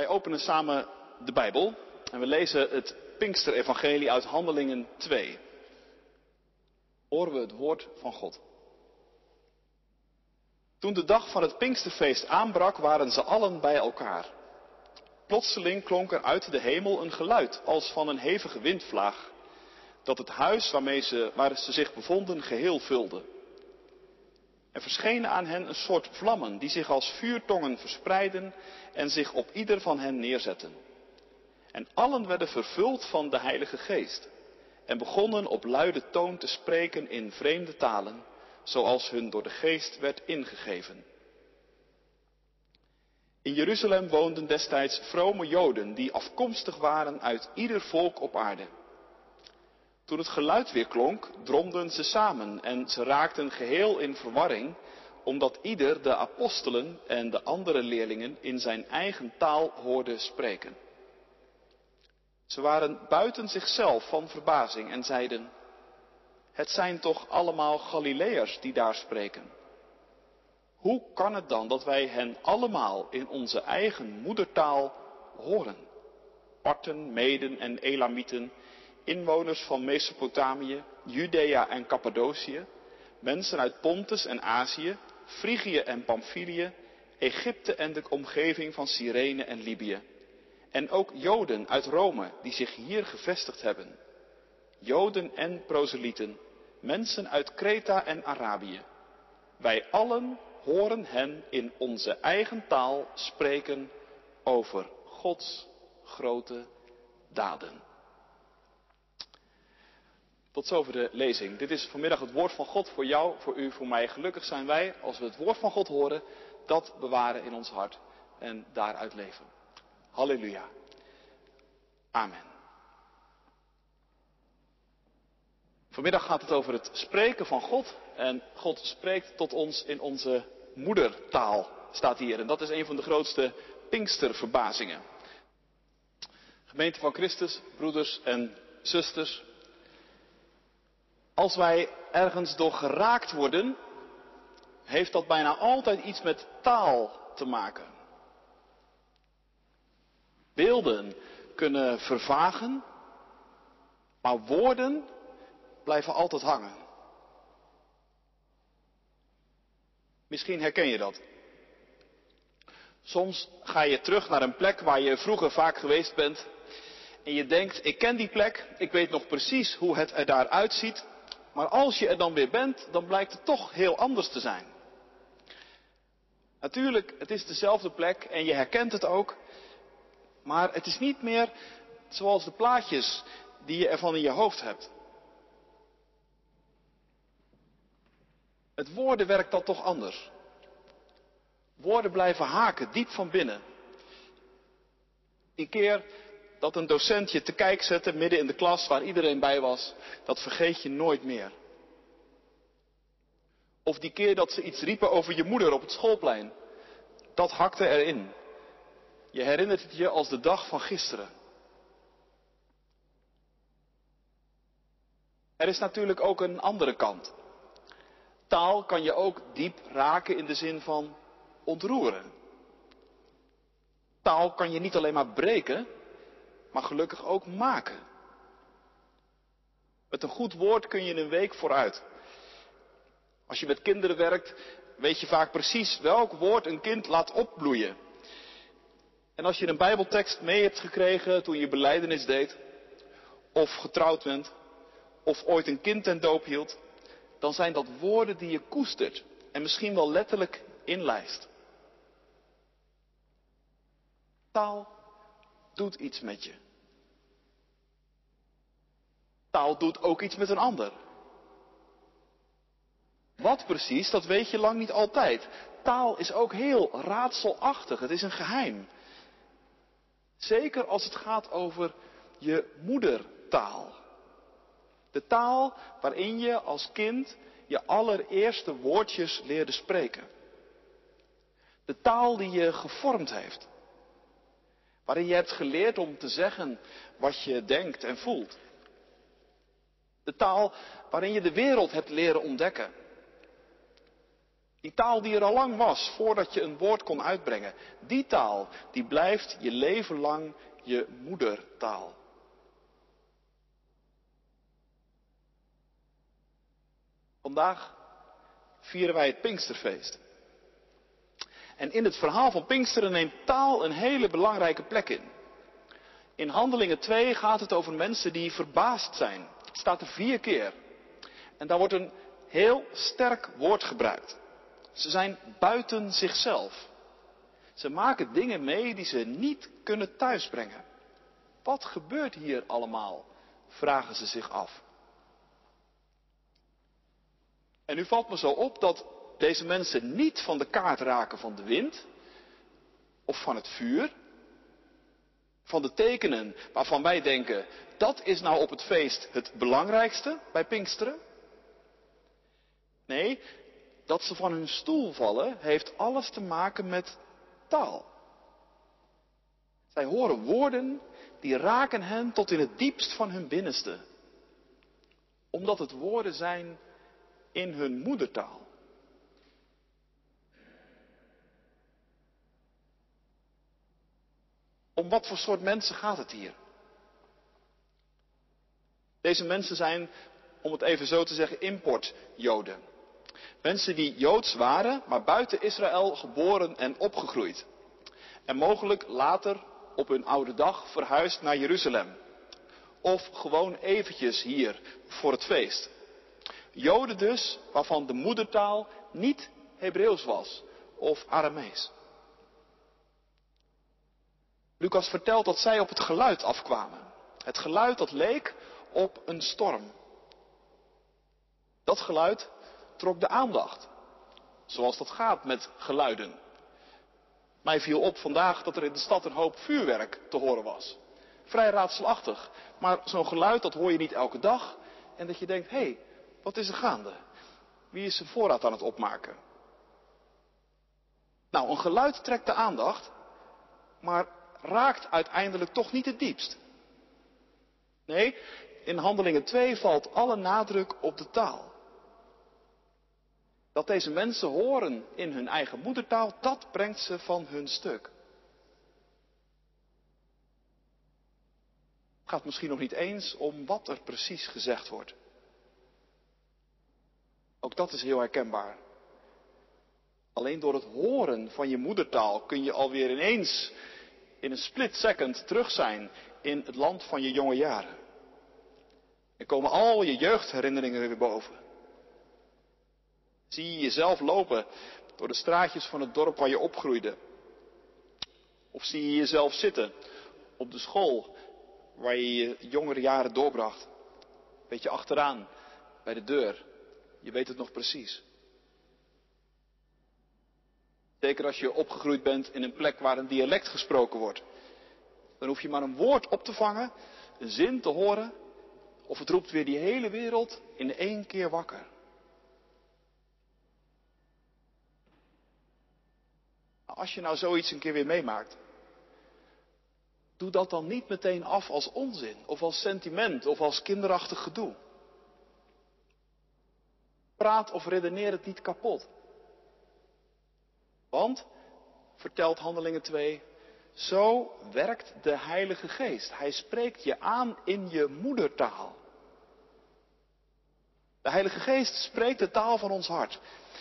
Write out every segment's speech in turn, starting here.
Wij openen samen de Bijbel en we lezen het Pinksterevangelie uit Handelingen 2. Horen we het woord van God. Toen de dag van het Pinksterfeest aanbrak, waren ze allen bij elkaar. Plotseling klonk er uit de hemel een geluid als van een hevige windvlaag, dat het huis waarmee waar ze zich bevonden geheel vulde. Er verschenen aan hen een soort vlammen die zich als vuurtongen verspreidden en zich op ieder van hen neerzetten. En allen werden vervuld van de Heilige Geest en begonnen op luide toon te spreken in vreemde talen, zoals hun door de Geest werd ingegeven. In Jeruzalem woonden destijds vrome Joden die afkomstig waren uit ieder volk op aarde. Toen het geluid weer klonk, dromden ze samen en ze raakten geheel in verwarring, omdat ieder de apostelen en de andere leerlingen in zijn eigen taal hoorde spreken. Ze waren buiten zichzelf van verbazing en zeiden, het zijn toch allemaal Galileërs die daar spreken. Hoe kan het dan dat wij hen allemaal in onze eigen moedertaal horen? Parten, Meden en Elamieten, inwoners van Mesopotamië, Judea en Cappadocië, mensen uit Pontus en Azië, Frigië en Pamphylië, Egypte en de omgeving van Cyrene en Libië. En ook Joden uit Rome die zich hier gevestigd hebben. Joden en proselieten, mensen uit Kreta en Arabië. Wij allen horen hen in onze eigen taal spreken over Gods grote daden. Tot zover de lezing. Dit is vanmiddag het woord van God voor jou, voor u, voor mij. Gelukkig zijn wij als we het woord van God horen, dat bewaren in ons hart en daaruit leven. Halleluja. Amen. Vanmiddag gaat het over het spreken van God. En God spreekt tot ons in onze moedertaal, staat hier. En dat is een van de grootste Pinksterverbazingen. Gemeente van Christus, broeders en zusters. Als wij ergens door geraakt worden, heeft dat bijna altijd iets met taal te maken. Beelden kunnen vervagen, maar woorden blijven altijd hangen. Misschien herken je dat. Soms ga je terug naar een plek waar je vroeger vaak geweest bent en je denkt, ik ken die plek, ik weet nog precies hoe het er daar uitziet, maar als je er dan weer bent, dan blijkt het toch heel anders te zijn. Natuurlijk, het is dezelfde plek en je herkent het ook, maar het is niet meer zoals de plaatjes die je ervan in je hoofd hebt. Het woorden werkt dat toch anders. Woorden blijven haken, diep van binnen. Die keer dat een docent je te kijk zette midden in de klas waar iedereen bij was, dat vergeet je nooit meer. Of die keer dat ze iets riepen over je moeder op het schoolplein, dat hakte erin. Je herinnert het je als de dag van gisteren. Er is natuurlijk ook een andere kant. Taal kan je ook diep raken in de zin van ontroeren. Taal kan je niet alleen maar breken, maar gelukkig ook maken. Met een goed woord kun je een week vooruit. Als je met kinderen werkt, weet je vaak precies welk woord een kind laat opbloeien. En als je een Bijbeltekst mee hebt gekregen toen je beleidenis deed, of getrouwd bent, of ooit een kind ten doop hield, dan zijn dat woorden die je koestert en misschien wel letterlijk inlijst. Taal doet iets met je. Taal doet ook iets met een ander. Wat precies, dat weet je lang niet altijd. Taal is ook heel raadselachtig, het is een geheim. Zeker als het gaat over je moedertaal. De taal waarin je als kind je allereerste woordjes leerde spreken. De taal die je gevormd heeft. Waarin je hebt geleerd om te zeggen wat je denkt en voelt. De taal waarin je de wereld hebt leren ontdekken. Die taal die er al lang was, voordat je een woord kon uitbrengen. Die taal, die blijft je leven lang je moedertaal. Vandaag vieren wij het Pinksterfeest. En in het verhaal van Pinksteren neemt taal een hele belangrijke plek in. In Handelingen 2 gaat het over mensen die verbaasd zijn. Het staat er vier keer. En daar wordt een heel sterk woord gebruikt. Ze zijn buiten zichzelf. Ze maken dingen mee die ze niet kunnen thuisbrengen. Wat gebeurt hier allemaal? vragen ze zich af. En nu valt me zo op dat deze mensen niet van de kaart raken van de wind of van het vuur, van de tekenen waarvan wij denken dat is nou op het feest het belangrijkste bij Pinksteren. Nee, dat ze van hun stoel vallen heeft alles te maken met taal. Zij horen woorden die raken hen tot in het diepst van hun binnenste. Omdat het woorden zijn in hun moedertaal. Om wat voor soort mensen gaat het hier? Deze mensen zijn, om het even zo te zeggen, importjoden. Mensen die joods waren, maar buiten Israël geboren en opgegroeid. En mogelijk later op hun oude dag verhuisd naar Jeruzalem. Of gewoon eventjes hier voor het feest. Joden dus waarvan de moedertaal niet Hebreeuws was of Aramees. Lucas vertelt dat zij op het geluid afkwamen. Het geluid dat leek op een storm. Dat geluid trok de aandacht. Zoals dat gaat met geluiden. Mij viel op vandaag dat er in de stad een hoop vuurwerk te horen was. Vrij raadselachtig. Maar zo'n geluid dat hoor je niet elke dag. En dat je denkt, hé, hey, wat is er gaande? Wie is zijn voorraad aan het opmaken? Nou, een geluid trekt de aandacht, maar raakt uiteindelijk toch niet het diepst. Nee, in Handelingen 2 valt alle nadruk op de taal. Dat deze mensen horen in hun eigen moedertaal, dat brengt ze van hun stuk. Het gaat misschien nog niet eens om wat er precies gezegd wordt. Ook dat is heel herkenbaar. Alleen door het horen van je moedertaal kun je alweer ineens in een split second terug zijn in het land van je jonge jaren. En komen al je jeugdherinneringen weer boven. Zie je jezelf lopen door de straatjes van het dorp waar je opgroeide. Of zie je jezelf zitten op de school waar je je jongere jaren doorbracht. Beetje achteraan, bij de deur. Je weet het nog precies. Zeker als je opgegroeid bent in een plek waar een dialect gesproken wordt. Dan hoef je maar een woord op te vangen, een zin te horen, of het roept weer die hele wereld in één keer wakker. Als je nou zoiets een keer weer meemaakt, doe dat dan niet meteen af als onzin, of als sentiment, of als kinderachtig gedoe. Praat of redeneer het niet kapot. Want, vertelt Handelingen 2, zo werkt de Heilige Geest. Hij spreekt je aan in je moedertaal. De Heilige Geest spreekt de taal van ons hart.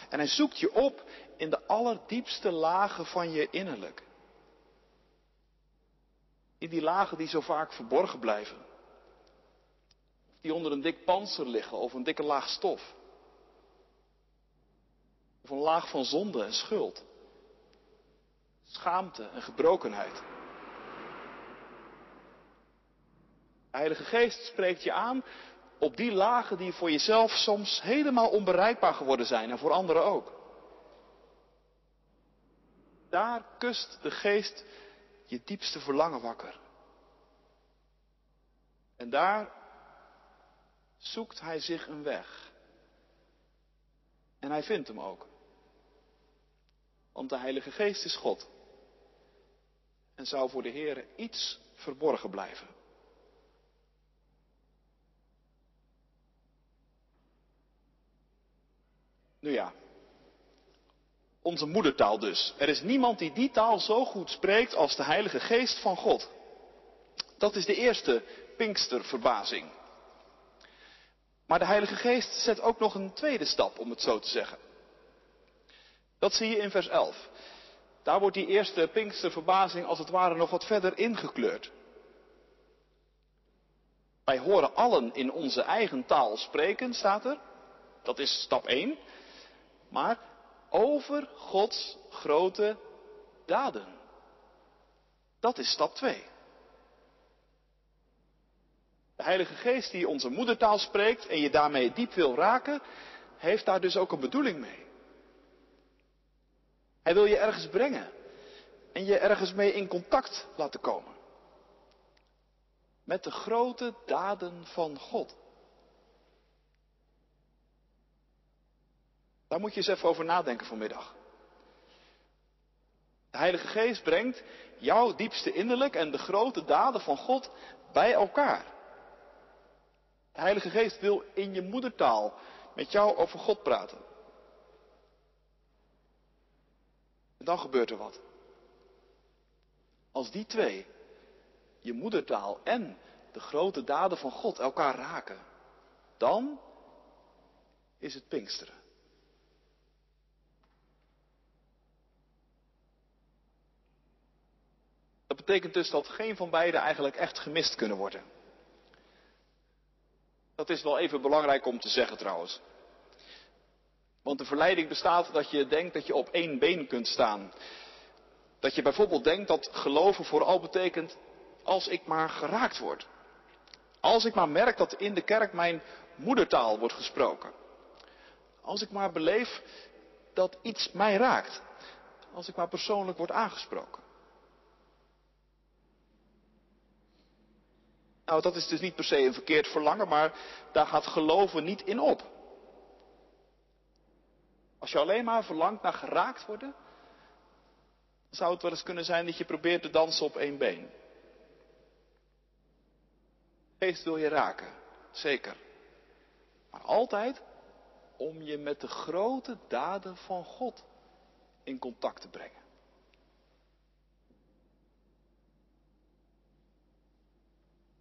En hij zoekt je op in de allerdiepste lagen van je innerlijk. In die lagen die zo vaak verborgen blijven. Die onder een dik panzer liggen of een dikke laag stof. Of een laag van zonde en schuld. Schaamte en gebrokenheid. De Heilige Geest spreekt je aan op die lagen die voor jezelf soms helemaal onbereikbaar geworden zijn en voor anderen ook. Daar kust de geest je diepste verlangen wakker. En daar zoekt hij zich een weg. En hij vindt hem ook. Want de Heilige Geest is God. En zou voor de Heer iets verborgen blijven. Nu ja, Onze moedertaal dus. Er is niemand die die taal zo goed spreekt als de Heilige Geest van God. Dat is de eerste Pinksterverbazing. Maar de Heilige Geest zet ook nog een tweede stap, om het zo te zeggen. Dat zie je in vers 11. Daar wordt die eerste Pinksterverbazing als het ware nog wat verder ingekleurd. Wij horen allen in onze eigen taal spreken, staat er. Dat is stap 1. Maar over Gods grote daden. Dat is stap 2. De Heilige Geest die onze moedertaal spreekt en je daarmee diep wil raken, heeft daar dus ook een bedoeling mee. Hij wil je ergens brengen en je ergens mee in contact laten komen. Met de grote daden van God. Daar moet je eens even over nadenken vanmiddag. De Heilige Geest brengt jouw diepste innerlijk en de grote daden van God bij elkaar. De Heilige Geest wil in je moedertaal met jou over God praten. En dan gebeurt er wat. Als die twee, je moedertaal en de grote daden van God elkaar raken, dan is het Pinksteren. Dat betekent dus dat geen van beiden eigenlijk echt gemist kunnen worden. Dat is wel even belangrijk om te zeggen trouwens. Want de verleiding bestaat dat je denkt dat je op één been kunt staan. Dat je bijvoorbeeld denkt dat geloven vooral betekent als ik maar geraakt word. Als ik maar merk dat in de kerk mijn moedertaal wordt gesproken. Als ik maar beleef dat iets mij raakt. Als ik maar persoonlijk word aangesproken. Nou, dat is dus niet per se een verkeerd verlangen, maar daar gaat geloven niet in op. Als je alleen maar verlangt naar geraakt worden, zou het wel eens kunnen zijn dat je probeert te dansen op één been. Geest wil je raken, zeker. Maar altijd om je met de grote daden van God in contact te brengen.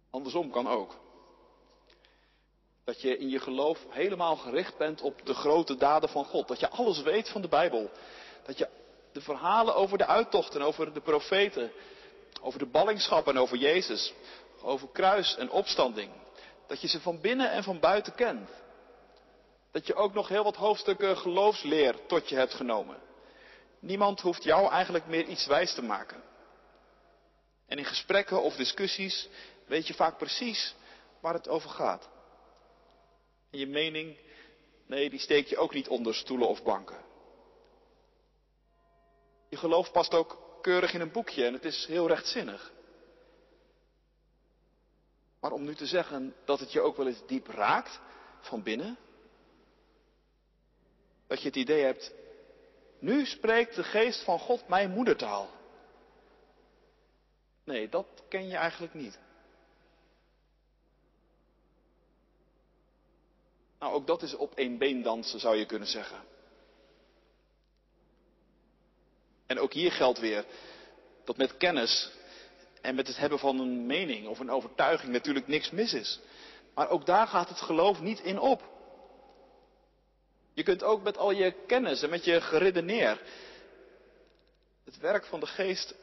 Andersom kan ook. Dat je in je geloof helemaal gericht bent op de grote daden van God. Dat je alles weet van de Bijbel. Dat je de verhalen over de uittochten, over de profeten, over de ballingschap en over Jezus, over kruis en opstanding. Dat je ze van binnen en van buiten kent. Dat je ook nog heel wat hoofdstukken geloofsleer tot je hebt genomen. Niemand hoeft jou eigenlijk meer iets wijs te maken. En in gesprekken of discussies weet je vaak precies waar het over gaat. En je mening, nee, die steek je ook niet onder stoelen of banken. Je geloof past ook keurig in een boekje en het is heel rechtzinnig. Maar om nu te zeggen dat het je ook wel eens diep raakt van binnen, dat je het idee hebt, nu spreekt de geest van God mijn moedertaal. Nee, dat ken je eigenlijk niet. Nou, ook dat is op één been dansen, zou je kunnen zeggen. En ook hier geldt weer dat met kennis en met het hebben van een mening of een overtuiging natuurlijk niks mis is. Maar ook daar gaat het geloof niet in op. Je kunt ook met al je kennis en met je geredeneer het werk van de geest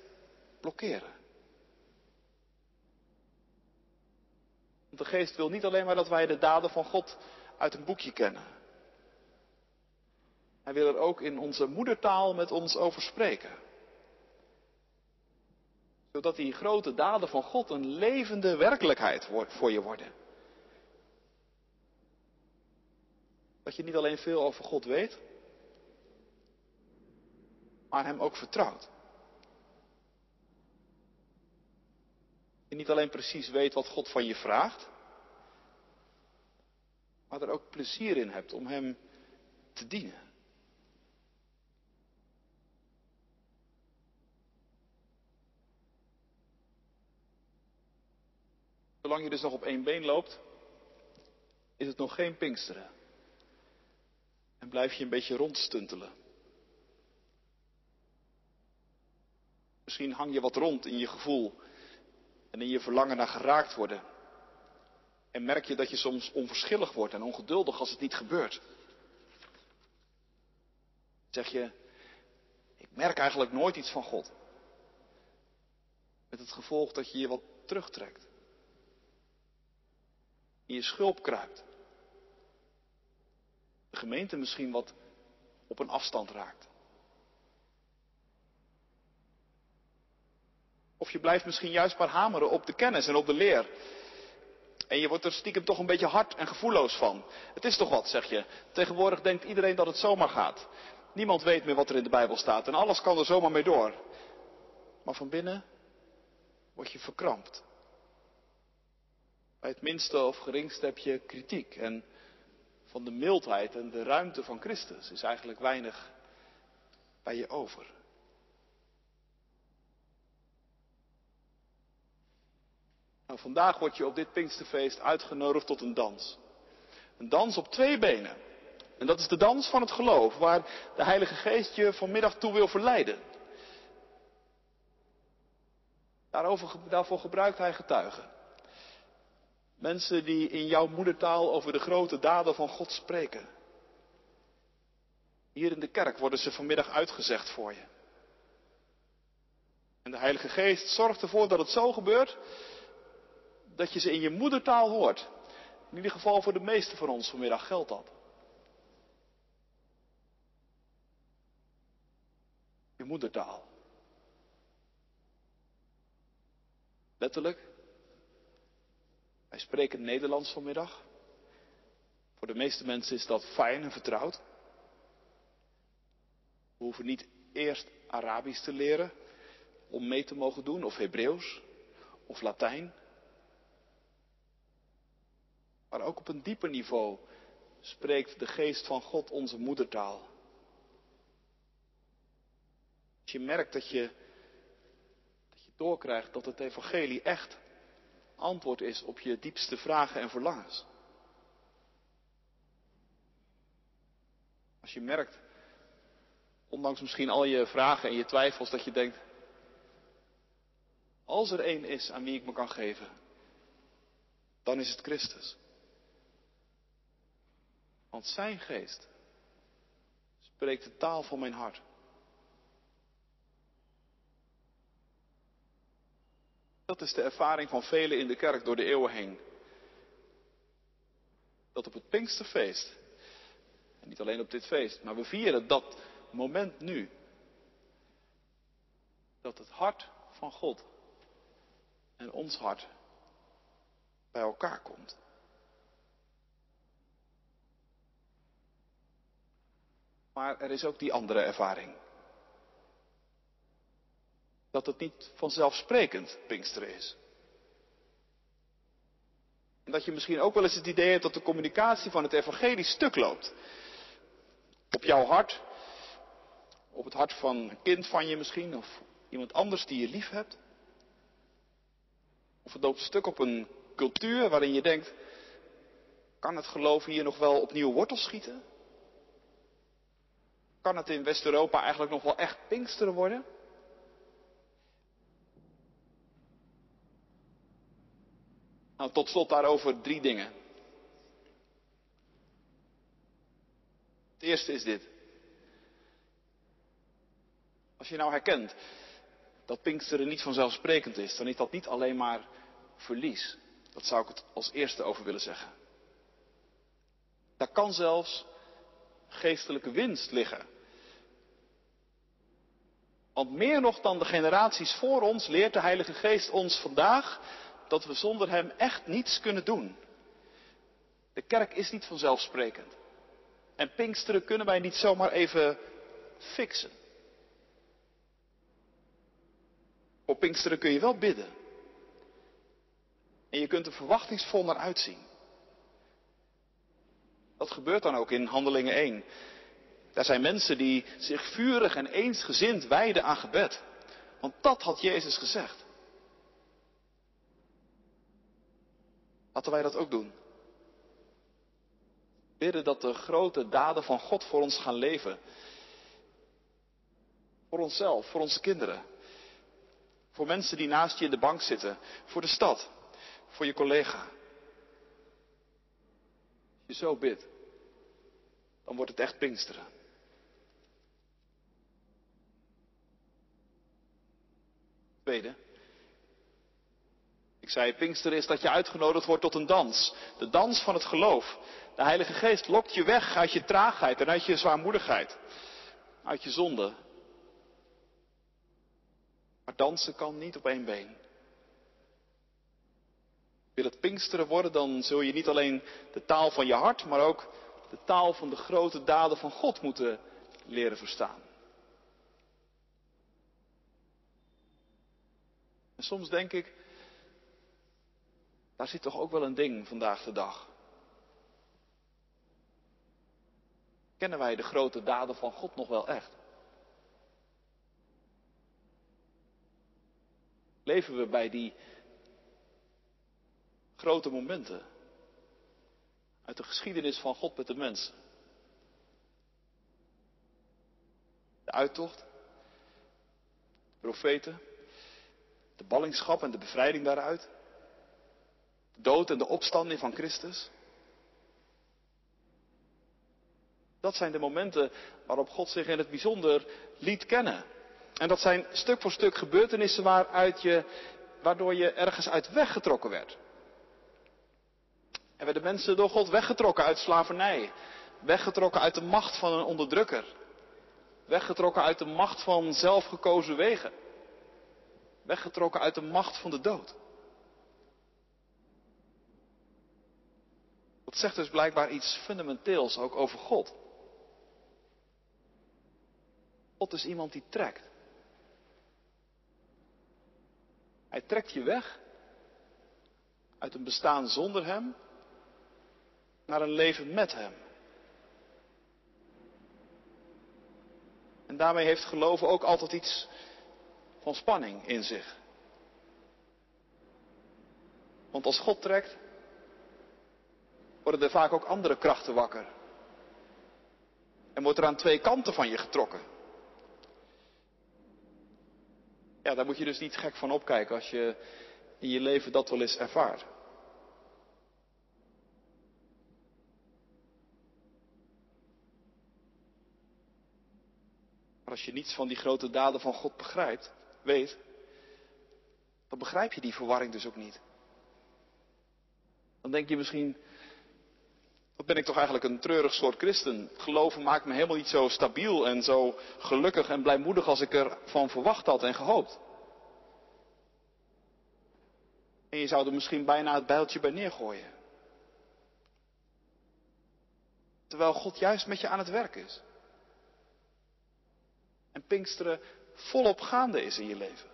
blokkeren. Want de geest wil niet alleen maar dat wij de daden van God uit een boekje kennen. Hij wil er ook in onze moedertaal met ons over spreken. Zodat die grote daden van God een levende werkelijkheid voor je worden. Dat je niet alleen veel over God weet, maar Hem ook vertrouwt. Je niet alleen precies weet wat God van je vraagt, maar er ook plezier in hebt om Hem te dienen. Zolang je dus nog op één been loopt, is het nog geen Pinksteren. En blijf je een beetje rondstuntelen. Misschien hang je wat rond in je gevoel en in je verlangen naar geraakt worden. En merk je dat je soms onverschillig wordt en ongeduldig als het niet gebeurt. Zeg je, ik merk eigenlijk nooit iets van God. Met het gevolg dat je je wat terugtrekt. In je schulp kruipt. De gemeente misschien wat op een afstand raakt. Of je blijft misschien juist maar hameren op de kennis en op de leer. En je wordt er stiekem toch een beetje hard en gevoelloos van. Het is toch wat, zeg je. Tegenwoordig denkt iedereen dat het zomaar gaat. Niemand weet meer wat er in de Bijbel staat en alles kan er zomaar mee door. Maar van binnen word je verkrampt. Bij het minste of geringste heb je kritiek. En van de mildheid en de ruimte van Christus is eigenlijk weinig bij je over. Nou, vandaag word je op dit Pinksterfeest uitgenodigd tot een dans. Een dans op twee benen. En dat is de dans van het geloof, waar de Heilige Geest je vanmiddag toe wil verleiden. Daarover, daarvoor gebruikt hij getuigen. Mensen die in jouw moedertaal over de grote daden van God spreken. Hier in de kerk worden ze vanmiddag uitgezegd voor je. En de Heilige Geest zorgt ervoor dat het zo gebeurt dat je ze in je moedertaal hoort. In ieder geval voor de meeste van ons vanmiddag geldt dat. Je moedertaal. Letterlijk. Wij spreken Nederlands vanmiddag. Voor de meeste mensen is dat fijn en vertrouwd. We hoeven niet eerst Arabisch te leren om mee te mogen doen, of Hebreeuws, of Latijn. Maar ook op een dieper niveau spreekt de geest van God onze moedertaal. Als je merkt dat je, dat je doorkrijgt dat het evangelie echt antwoord is op je diepste vragen en verlangens. Als je merkt, ondanks misschien al je vragen en je twijfels, dat je denkt, als er één is aan wie ik me kan geven, dan is het Christus. Want zijn geest spreekt de taal van mijn hart. Dat is de ervaring van velen in de kerk door de eeuwen heen. Dat op het Pinksterfeest, en niet alleen op dit feest, maar we vieren dat moment nu, dat het hart van God en ons hart bij elkaar komt. Maar er is ook die andere ervaring. Dat het niet vanzelfsprekend Pinksteren is. En dat je misschien ook wel eens het idee hebt dat de communicatie van het evangelie stuk loopt. Op jouw hart, op het hart van een kind van je misschien, of iemand anders die je lief hebt. Of het loopt stuk op een cultuur waarin je denkt, kan het geloof hier nog wel opnieuw wortel schieten? Kan het in West-Europa eigenlijk nog wel echt Pinksteren worden? Nou, tot slot daarover drie dingen. Het eerste is dit. Als je nou herkent dat Pinksteren niet vanzelfsprekend is, dan is dat niet alleen maar verlies. Dat zou ik het als eerste over willen zeggen. Daar kan zelfs geestelijke winst liggen. Want meer nog dan de generaties voor ons leert de Heilige Geest ons vandaag dat we zonder Hem echt niets kunnen doen. De kerk is niet vanzelfsprekend. En Pinksteren kunnen wij niet zomaar even fixen. Op Pinksteren kun je wel bidden. En je kunt er verwachtingsvol naar uitzien. Dat gebeurt dan ook in Handelingen 1. Daar zijn mensen die zich vurig en eensgezind wijden aan gebed. Want dat had Jezus gezegd. Laten wij dat ook doen. Bidden dat de grote daden van God voor ons gaan leven. Voor onszelf, voor onze kinderen. Voor mensen die naast je in de bank zitten. Voor de stad. Voor je collega. Als je zo bidt, dan wordt het echt Pinksteren. Tweede. Ik zei, Pinksteren is dat je uitgenodigd wordt tot een dans. De dans van het geloof. De Heilige Geest lokt je weg uit je traagheid en uit je zwaarmoedigheid. Uit je zonde. Maar dansen kan niet op één been. Wil het Pinksteren worden, dan zul je niet alleen de taal van je hart, maar ook de taal van de grote daden van God moeten leren verstaan. En soms denk ik, daar zit toch ook wel een ding vandaag de dag. Kennen wij de grote daden van God nog wel echt? Leven we bij die grote momenten uit de geschiedenis van God met de mensen? De uittocht, de profeten, de ballingschap en de bevrijding daaruit, de dood en de opstanding van Christus. Dat zijn de momenten waarop God zich in het bijzonder liet kennen. En dat zijn stuk voor stuk gebeurtenissen waaruit je, waardoor je ergens uit weggetrokken werd. En werden mensen door God weggetrokken uit slavernij. Weggetrokken uit de macht van een onderdrukker. Weggetrokken uit de macht van zelfgekozen wegen. Weggetrokken uit de macht van de dood. Dat zegt dus blijkbaar iets fundamenteels ook over God. God is iemand die trekt. Hij trekt je weg uit een bestaan zonder Hem naar een leven met Hem. En daarmee heeft geloven ook altijd iets van spanning in zich. Want als God trekt, worden er vaak ook andere krachten wakker. En wordt er aan twee kanten van je getrokken. Ja, daar moet je dus niet gek van opkijken als je in je leven dat wel eens ervaart. Maar als je niets van die grote daden van God begrijpt, weet, dan begrijp je die verwarring dus ook niet. Dan denk je misschien, wat ben ik toch eigenlijk een treurig soort christen. Geloven maakt me helemaal niet zo stabiel en zo gelukkig en blijmoedig als ik ervan verwacht had en gehoopt. En je zou er misschien bijna het bijltje bij neergooien. Terwijl God juist met je aan het werk is. En Pinksteren volop gaande is in je leven.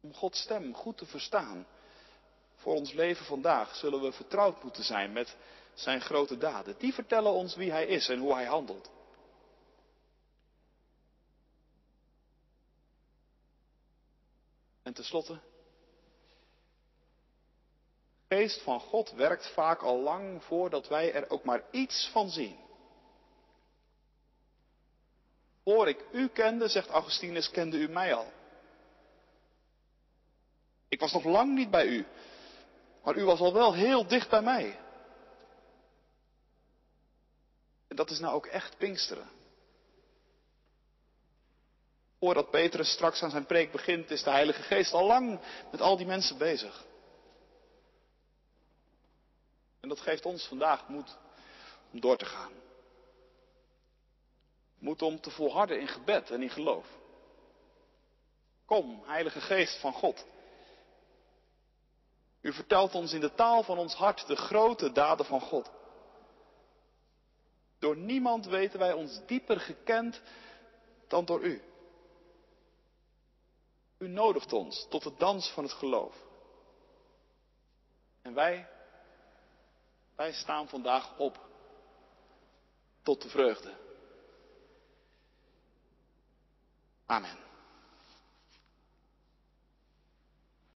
Om Gods stem goed te verstaan voor ons leven vandaag zullen we vertrouwd moeten zijn met zijn grote daden. Die vertellen ons wie hij is en hoe hij handelt. En tenslotte, geest van God werkt vaak al lang voordat wij er ook maar iets van zien. Voor ik u kende, zegt Augustinus, kende u mij al. Ik was nog lang niet bij u, maar u was al wel heel dicht bij mij. En dat is nou ook echt Pinksteren. Voordat Petrus straks aan zijn preek begint, is de Heilige Geest al lang met al die mensen bezig. En dat geeft ons vandaag moed om door te gaan. Moed om te volharden in gebed en in geloof. Kom, Heilige Geest van God. U vertelt ons in de taal van ons hart de grote daden van God. Door niemand weten wij ons dieper gekend dan door u. U nodigt ons tot de dans van het geloof. En wij, wij staan vandaag op tot de vreugde. Amen.